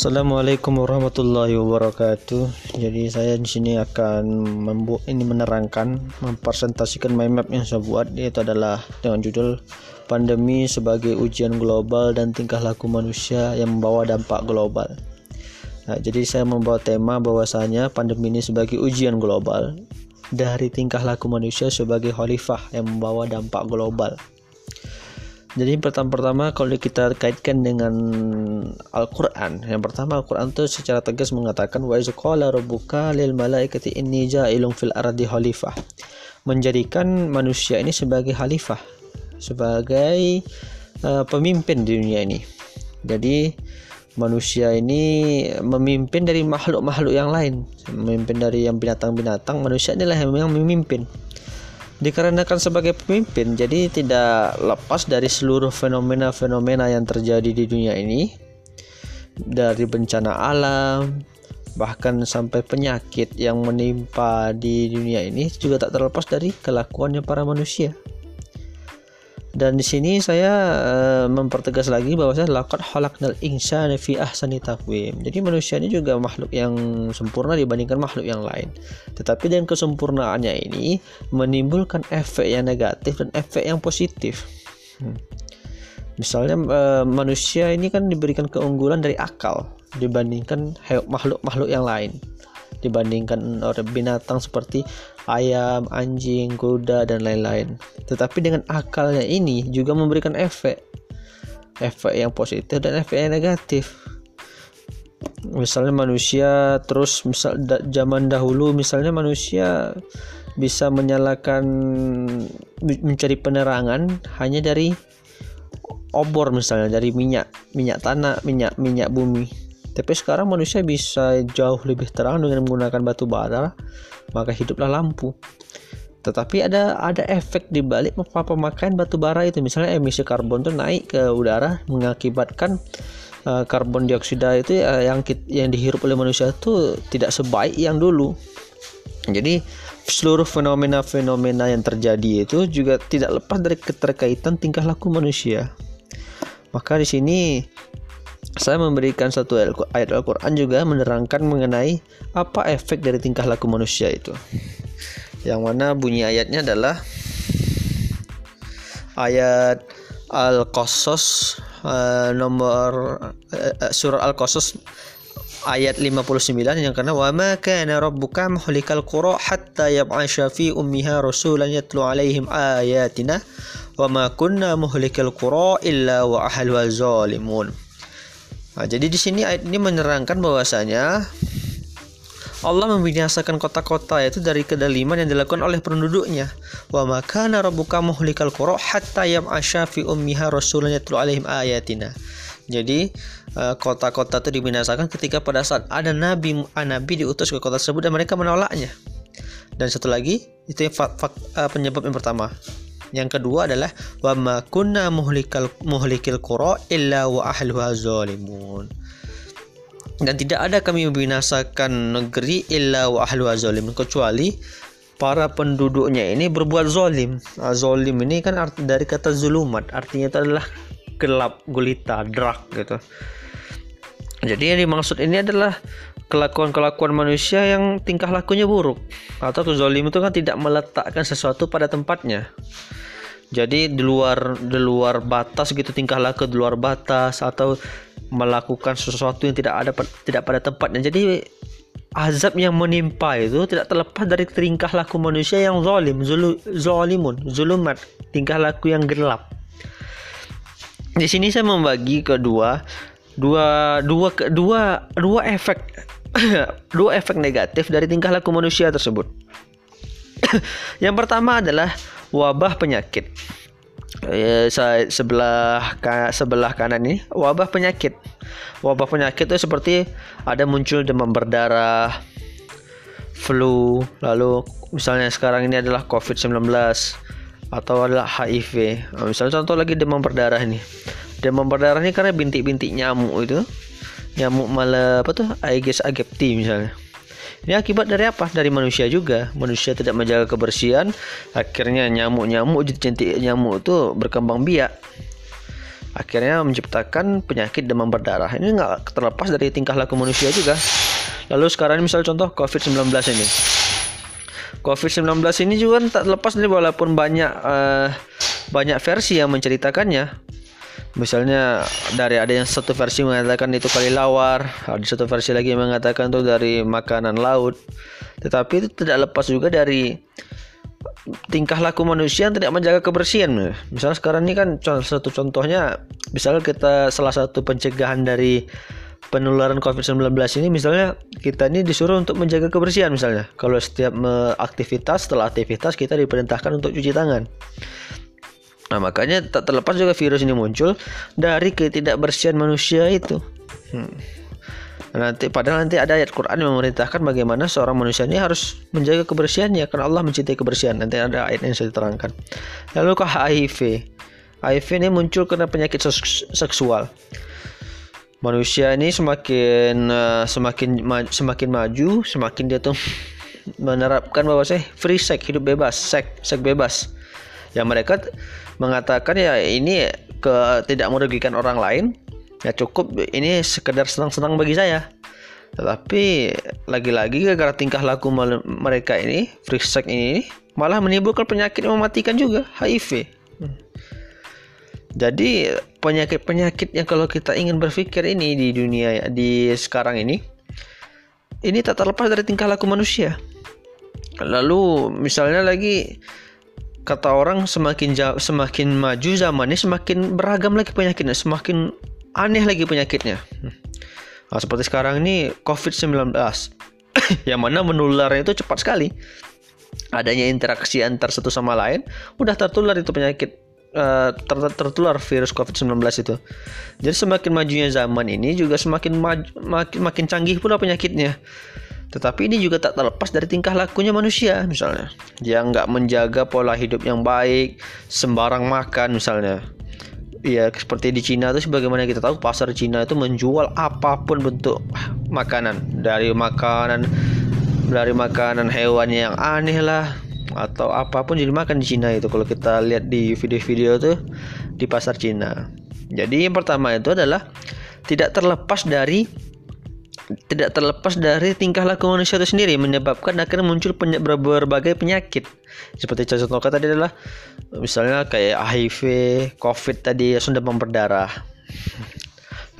Assalamualaikum warahmatullahi wabarakatuh. Jadi saya di sini akan membuat ini menerangkan, mempresentasikan mind map yang saya buat yaitu adalah dengan judul pandemi sebagai ujian global dan tingkah laku manusia yang membawa dampak global. Nah, jadi saya membawa tema bahwasanya pandemi ini sebagai ujian global dari tingkah laku manusia sebagai khalifah yang membawa dampak global. Jadi pertama-tama kalau kita kaitkan dengan Al-Qur'an, yang pertama Al-Qur'an itu secara tegas mengatakan wa izqala rabbuka lil malaikati inni ja'ilun fil ardi khalifah. Menjadikan manusia ini sebagai khalifah, sebagai uh, pemimpin di dunia ini. Jadi manusia ini memimpin dari makhluk-makhluk yang lain, memimpin dari yang binatang-binatang, manusia inilah yang memimpin dikarenakan sebagai pemimpin jadi tidak lepas dari seluruh fenomena-fenomena yang terjadi di dunia ini. Dari bencana alam bahkan sampai penyakit yang menimpa di dunia ini juga tak terlepas dari kelakuannya para manusia dan di sini saya uh, mempertegas lagi bahwa saya lakukan halaknal insana fi ahsani taqwim. Jadi manusia ini juga makhluk yang sempurna dibandingkan makhluk yang lain. Tetapi dengan kesempurnaannya ini menimbulkan efek yang negatif dan efek yang positif. Hmm. Misalnya uh, manusia ini kan diberikan keunggulan dari akal dibandingkan makhluk-makhluk yang lain dibandingkan binatang seperti ayam, anjing, kuda dan lain-lain. Tetapi dengan akalnya ini juga memberikan efek efek yang positif dan efek yang negatif. Misalnya manusia terus misal da, zaman dahulu misalnya manusia bisa menyalakan mencari penerangan hanya dari obor misalnya dari minyak minyak tanah minyak minyak bumi tapi sekarang manusia bisa jauh lebih terang dengan menggunakan batu bara, maka hiduplah lampu. Tetapi ada ada efek di balik pemakaian batu bara itu. Misalnya emisi karbon itu naik ke udara mengakibatkan uh, karbon dioksida itu uh, yang yang dihirup oleh manusia itu tidak sebaik yang dulu. Jadi seluruh fenomena-fenomena yang terjadi itu juga tidak lepas dari keterkaitan tingkah laku manusia. Maka di sini saya memberikan satu ayat Al-Quran juga menerangkan mengenai apa efek dari tingkah laku manusia itu. Yang mana bunyi ayatnya adalah ayat Al-Qasas uh, nomor uh, surah Al-Qasas ayat 59 yang karena wa ma kana rabbuka muhlikal qura hatta yab'asha fi ummiha rasulan yatlu alaihim ayatina wa ma kunna muhlikal qura illa wa ahluha zalimun Nah, jadi di sini ayat ini menerangkan bahwasanya Allah membinasakan kota-kota yaitu dari kedaliman yang dilakukan oleh penduduknya. Wa makana rabbuka muhlikal qura hatta yam'asha fi ummiha rasulan yatlu alaihim ayatina. Jadi eh, kota-kota itu dibinasakan ketika pada saat ada nabi nabi diutus ke kota tersebut dan mereka menolaknya. Dan satu lagi itu yang eh, penyebab yang pertama. Yang kedua adalah wa ma kunna muhlikal muhlikil qura illa wa ahluha zalimun. Dan tidak ada kami membinasakan negeri illa wa ahluha zalimun kecuali para penduduknya ini berbuat zalim. Nah, zalim ini kan arti dari kata zulumat, artinya itu adalah gelap, gulita, dark gitu. Jadi yang dimaksud ini adalah kelakuan-kelakuan manusia yang tingkah lakunya buruk. Atau kezolim itu kan tidak meletakkan sesuatu pada tempatnya. Jadi di luar di luar batas gitu tingkah laku di luar batas atau melakukan sesuatu yang tidak ada tidak pada tempatnya. Jadi azab yang menimpa itu tidak terlepas dari tingkah laku manusia yang zalim zulu, zalimun zulumat tingkah laku yang gelap. Di sini saya membagi kedua dua dua dua dua efek dua efek negatif dari tingkah laku manusia tersebut yang pertama adalah wabah penyakit. Eh, sebelah sebelah kanan ini wabah penyakit. Wabah penyakit itu seperti ada muncul demam berdarah, flu, lalu misalnya sekarang ini adalah COVID-19 atau adalah HIV. Nah, misalnya contoh lagi demam berdarah ini. Demam berdarah ini karena bintik-bintik nyamuk itu. Nyamuk malah apa tuh Aedes aegypti misalnya. Ini akibat dari apa? Dari manusia juga. Manusia tidak menjaga kebersihan, akhirnya nyamuk-nyamuk jadi cantik nyamuk itu berkembang biak. akhirnya menciptakan penyakit demam berdarah. Ini nggak terlepas dari tingkah laku manusia juga. Lalu sekarang misal contoh COVID-19 ini. COVID-19 ini juga tak terlepas dari walaupun banyak uh, banyak versi yang menceritakannya. Misalnya dari ada yang satu versi mengatakan itu kali lawar, ada satu versi lagi yang mengatakan itu dari makanan laut. Tetapi itu tidak lepas juga dari tingkah laku manusia yang tidak menjaga kebersihan. Misalnya sekarang ini kan satu contohnya, misalnya kita salah satu pencegahan dari penularan COVID-19 ini misalnya kita ini disuruh untuk menjaga kebersihan misalnya. Kalau setiap aktivitas setelah aktivitas kita diperintahkan untuk cuci tangan. Nah, makanya tak terlepas juga virus ini muncul dari ketidakbersihan manusia itu. Hmm. Nanti padahal nanti ada ayat Quran yang memerintahkan bagaimana seorang manusia ini harus menjaga kebersihannya karena Allah mencintai kebersihan. Nanti ada ayat yang saya terangkan. Lalu ke HIV. HIV ini muncul karena penyakit seksual. Manusia ini semakin uh, semakin ma semakin maju, semakin dia tuh menerapkan bahwa saya free sex, hidup bebas, seks seks bebas. Yang mereka mengatakan ya ini ke tidak merugikan orang lain, ya cukup ini sekedar senang-senang bagi saya. Tetapi lagi-lagi gara-gara tingkah laku mereka ini free sex ini malah menimbulkan penyakit yang mematikan juga HIV jadi penyakit-penyakit yang kalau kita ingin berpikir ini di dunia di sekarang ini ini tak terlepas dari tingkah laku manusia. Lalu misalnya lagi kata orang semakin jauh, semakin maju zamannya semakin beragam lagi penyakitnya semakin aneh lagi penyakitnya. Nah, seperti sekarang ini COVID-19 yang mana menularnya itu cepat sekali. Adanya interaksi antar satu sama lain, udah tertular itu penyakit uh, ter tertular virus COVID-19 itu. Jadi semakin majunya zaman ini juga semakin maju, makin, makin canggih pula penyakitnya. Tetapi ini juga tak terlepas dari tingkah lakunya manusia misalnya. Yang nggak menjaga pola hidup yang baik, sembarang makan misalnya ya seperti di Cina itu sebagaimana kita tahu pasar Cina itu menjual apa pun bentuk makanan dari makanan dari makanan hewan yang aneh lah atau apa pun jadi makan di Cina itu kalau kita lihat di video-video tuh di pasar Cina. Jadi yang pertama itu adalah tidak terlepas dari tidak terlepas dari tingkah laku manusia itu sendiri menyebabkan akhirnya muncul peny berbagai penyakit seperti contoh tadi adalah misalnya kayak HIV, COVID tadi sudah memperdarah.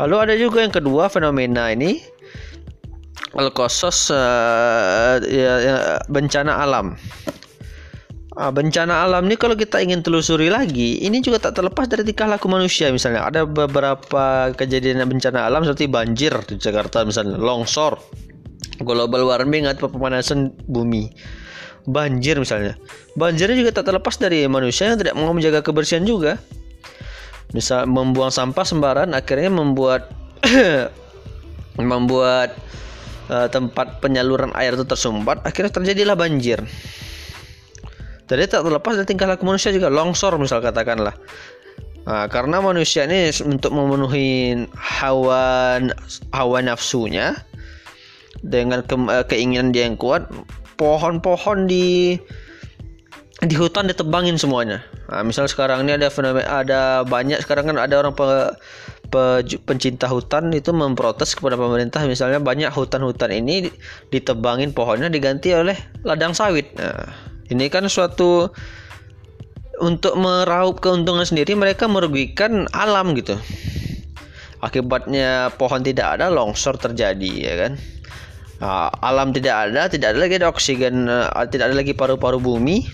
Lalu ada juga yang kedua fenomena ini alkosos uh, ya, ya, bencana alam. Ah, bencana alam ini kalau kita ingin telusuri lagi, ini juga tak terlepas dari tingkah laku manusia. Misalnya ada beberapa kejadian bencana alam seperti banjir di Jakarta, misalnya longsor, global warming atau pemanasan bumi, banjir misalnya. Banjirnya juga tak terlepas dari manusia yang tidak mau menjaga kebersihan juga. Misal membuang sampah sembarangan, akhirnya membuat membuat uh, tempat penyaluran air itu tersumbat, akhirnya terjadilah banjir. Jadi tak terlepas dari tingkah laku manusia juga longsor misal katakanlah. Nah, karena manusia ini untuk memenuhi hawa hawa nafsunya dengan ke, eh, keinginan dia yang kuat, pohon-pohon di di hutan ditebangin semuanya. Nah, misal sekarang ini ada fenomena ada banyak sekarang kan ada orang pe, pe, pencinta hutan itu memprotes kepada pemerintah misalnya banyak hutan-hutan ini ditebangin pohonnya diganti oleh ladang sawit. Nah, ini kan suatu untuk meraup keuntungan sendiri mereka merugikan alam gitu. Akibatnya pohon tidak ada, longsor terjadi ya kan. Nah, alam tidak ada, tidak ada lagi ada oksigen, uh, tidak ada lagi paru-paru bumi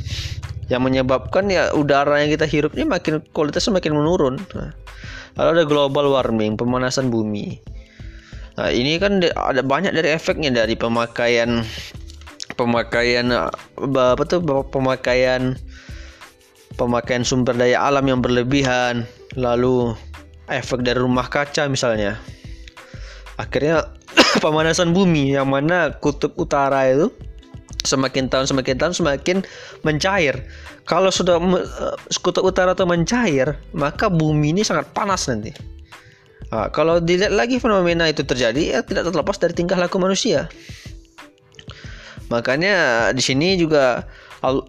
yang menyebabkan ya udara yang kita hirup ini makin kualitasnya makin menurun. Nah, lalu ada global warming, pemanasan bumi. Nah, ini kan ada banyak dari efeknya dari pemakaian pemakaian apa tuh pemakaian pemakaian sumber daya alam yang berlebihan lalu efek dari rumah kaca misalnya. Akhirnya pemanasan bumi yang mana kutub utara itu semakin tahun semakin tahun semakin mencair. Kalau sudah kutub utara itu mencair maka bumi ini sangat panas nanti. Nah, kalau dilihat lagi fenomena itu terjadi ya tidak terlepas dari tingkah laku manusia Makanya di sini juga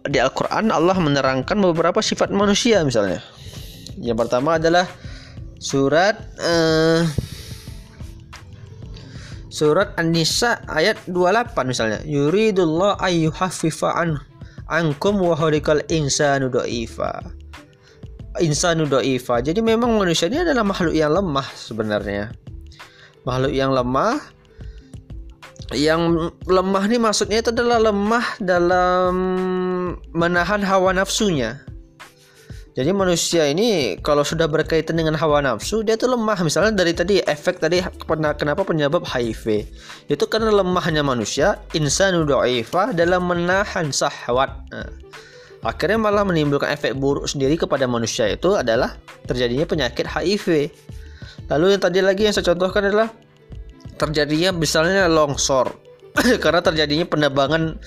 di Al-Qur'an Allah menerangkan beberapa sifat manusia misalnya. Yang pertama adalah surat uh, surat An-Nisa ayat 28 misalnya. Yuridullah ayyuhaffifa an ankum wa khalikal insanu dha'ifa insanu dha'ifa jadi memang manusia ini adalah makhluk yang lemah sebenarnya. Makhluk yang lemah yang lemah ini maksudnya itu adalah lemah dalam menahan hawa nafsunya jadi manusia ini kalau sudah berkaitan dengan hawa nafsu dia tuh lemah. Misalnya dari tadi efek tadi kenapa penyebab HIV itu karena lemahnya manusia insanu dha'ifa dalam menahan syahwat. Nah, akhirnya malah menimbulkan efek buruk sendiri kepada manusia itu adalah terjadinya penyakit HIV. Lalu yang tadi lagi yang saya contohkan adalah terjadinya misalnya longsor karena terjadinya penebangan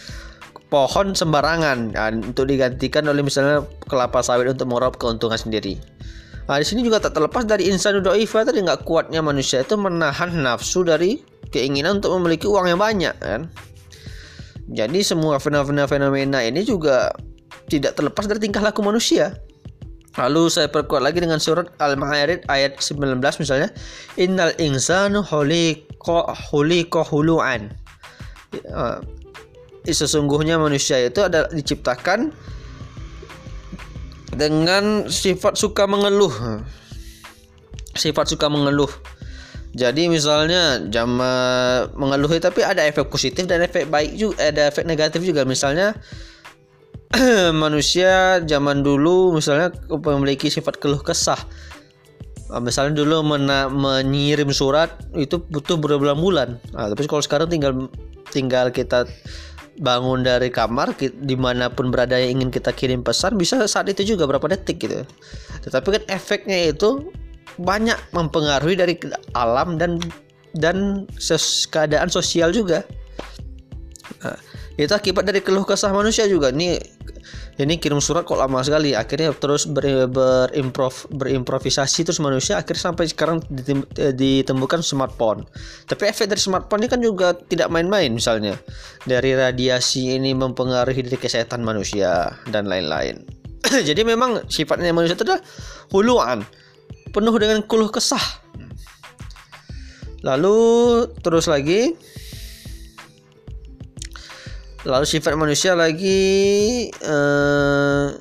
pohon sembarangan nah, untuk digantikan oleh misalnya kelapa sawit untuk meraup keuntungan sendiri. Nah, di sini juga tak terlepas dari insan doifa tadi nggak kuatnya manusia itu menahan nafsu dari keinginan untuk memiliki uang yang banyak kan. Jadi semua fenomena-fenomena ini juga tidak terlepas dari tingkah laku manusia. Lalu saya perkuat lagi dengan surat Al-Ma'arij ayat 19 misalnya, Innal insanu khuliqa khuliqa hulu'an. Ya, sesungguhnya manusia itu adalah diciptakan dengan sifat suka mengeluh. Sifat suka mengeluh. Jadi misalnya jam mengeluh tapi ada efek positif dan efek baik juga, ada efek negatif juga. Misalnya manusia zaman dulu misalnya memiliki sifat keluh kesah. Misalnya dulu mena menyirim surat itu butuh berbulan-bulan. Nah, tapi kalau sekarang tinggal tinggal kita bangun dari kamar di mana pun berada yang ingin kita kirim pesan bisa saat itu juga berapa detik gitu. Tetapi kan efeknya itu banyak mempengaruhi dari alam dan dan keadaan sosial juga. Nah, itu akibat dari keluh kesah manusia juga. Nih ini kirim surat kok lama sekali. Akhirnya terus ber, berimprov berimprovisasi terus manusia. Akhirnya sampai sekarang ditemukan smartphone. Tapi efek dari smartphone ini kan juga tidak main-main misalnya. Dari radiasi ini mempengaruhi dari kesehatan manusia dan lain-lain. Jadi memang sifatnya manusia itu adalah huluan. Penuh dengan keluh kesah. Lalu terus lagi lalu sifat manusia lagi uh,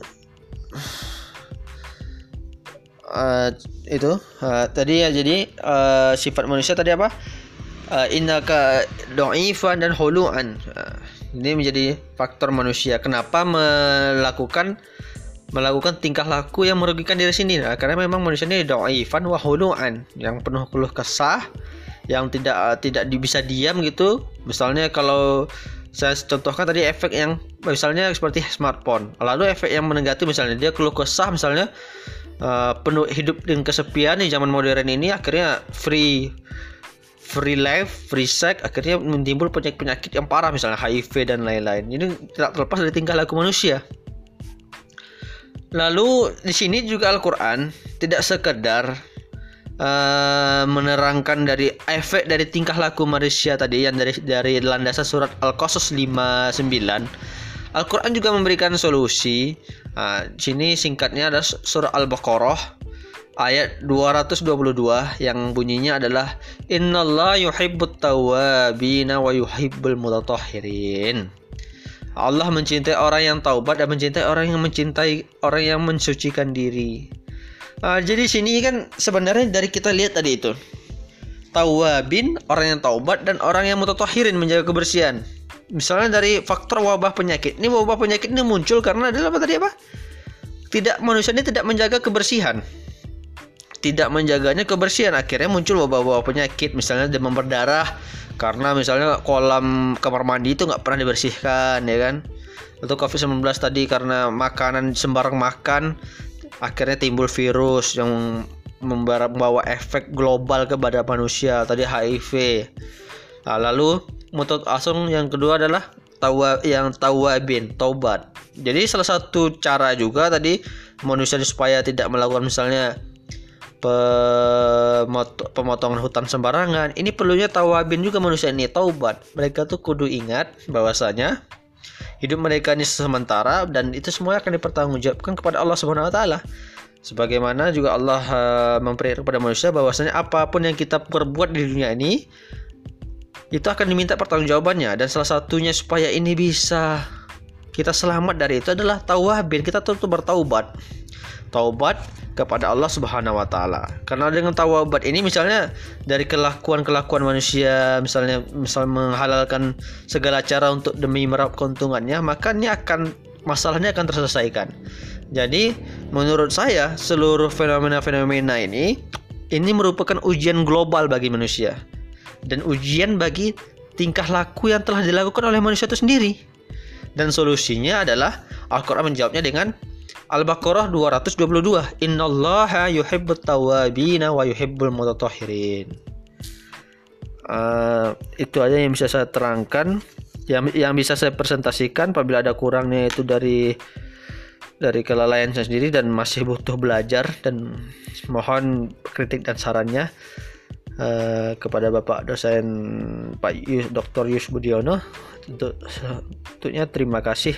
uh, itu uh, tadi ya jadi uh, sifat manusia tadi apa? Uh, innaka dhaifan dan huluan. Uh, ini menjadi faktor manusia. Kenapa melakukan melakukan tingkah laku yang merugikan diri sendiri? Nah, karena memang manusia ini dhaifan wa huluan. Yang penuh keluh kesah yang tidak tidak bisa diam gitu. Misalnya kalau saya contohkan tadi efek yang misalnya seperti smartphone lalu efek yang negatif misalnya dia keluh kesah misalnya uh, penuh hidup dengan kesepian di zaman modern ini akhirnya free free life, free sex, akhirnya menimbul penyakit-penyakit yang parah misalnya HIV dan lain-lain. Ini tidak terlepas dari tingkah laku manusia. Lalu di sini juga Al-Qur'an tidak sekedar uh, menerangkan dari efek dari tingkah laku manusia tadi yang dari dari landasan surat Al-Qasas 59 Al-Quran juga memberikan solusi. Uh, sini singkatnya ada surah Al-Baqarah ayat 222 yang bunyinya adalah Innallah yuhibbut tawabina wa yuhibbul mutatahhirin. Allah mencintai orang yang taubat dan mencintai orang yang mencintai orang yang mensucikan diri. Uh, jadi sini kan sebenarnya dari kita lihat tadi itu tawabin orang yang taubat dan orang yang mutatahirin menjaga kebersihan. Misalnya dari faktor wabah penyakit. Ini wabah penyakit ini muncul karena adalah apa tadi apa? Tidak manusia ini tidak menjaga kebersihan. Tidak menjaganya kebersihan akhirnya muncul wabah-wabah penyakit misalnya demam berdarah karena misalnya kolam kamar mandi itu nggak pernah dibersihkan ya kan atau COVID-19 tadi karena makanan sembarang makan akhirnya timbul virus yang membawa efek global kepada manusia tadi HIV nah, lalu metode asung yang kedua adalah tawa yang tawabin taubat. Jadi salah satu cara juga tadi manusia supaya tidak melakukan misalnya pemotongan hutan sembarangan ini perlunya tawabin juga manusia ini taubat. Mereka tuh kudu ingat bahwasanya hidup mereka ini sementara dan itu semua akan dipertanggungjawabkan kepada Allah Subhanahu wa taala. Sebagaimana juga Allah uh, memperingatkan kepada manusia bahwasanya apa pun yang kita perbuat di dunia ini itu akan diminta pertanggungjawabannya. Dan salah satunya supaya ini bisa kita selamat dari itu adalah tawabin kita tentu bertaubat taubat kepada Allah Subhanahu wa taala. Karena dengan taubat ini misalnya dari kelakuan-kelakuan manusia misalnya misal menghalalkan segala cara untuk demi meraup keuntungannya, maka ini akan masalahnya akan terselesaikan. Jadi, menurut saya seluruh fenomena-fenomena ini ini merupakan ujian global bagi manusia dan ujian bagi tingkah laku yang telah dilakukan oleh manusia itu sendiri. Dan solusinya adalah Al-Qur'an menjawabnya dengan Al-Baqarah 222. Innallaha yuhibbut tawabina wa yuhibbul mutatahhirin. Uh, itu aja yang bisa saya terangkan yang yang bisa saya presentasikan apabila ada kurangnya itu dari dari kelalaian saya sendiri dan masih butuh belajar dan mohon kritik dan sarannya uh, kepada Bapak dosen Pak Yus, Dr. Yus Budiono untuk tentunya terima kasih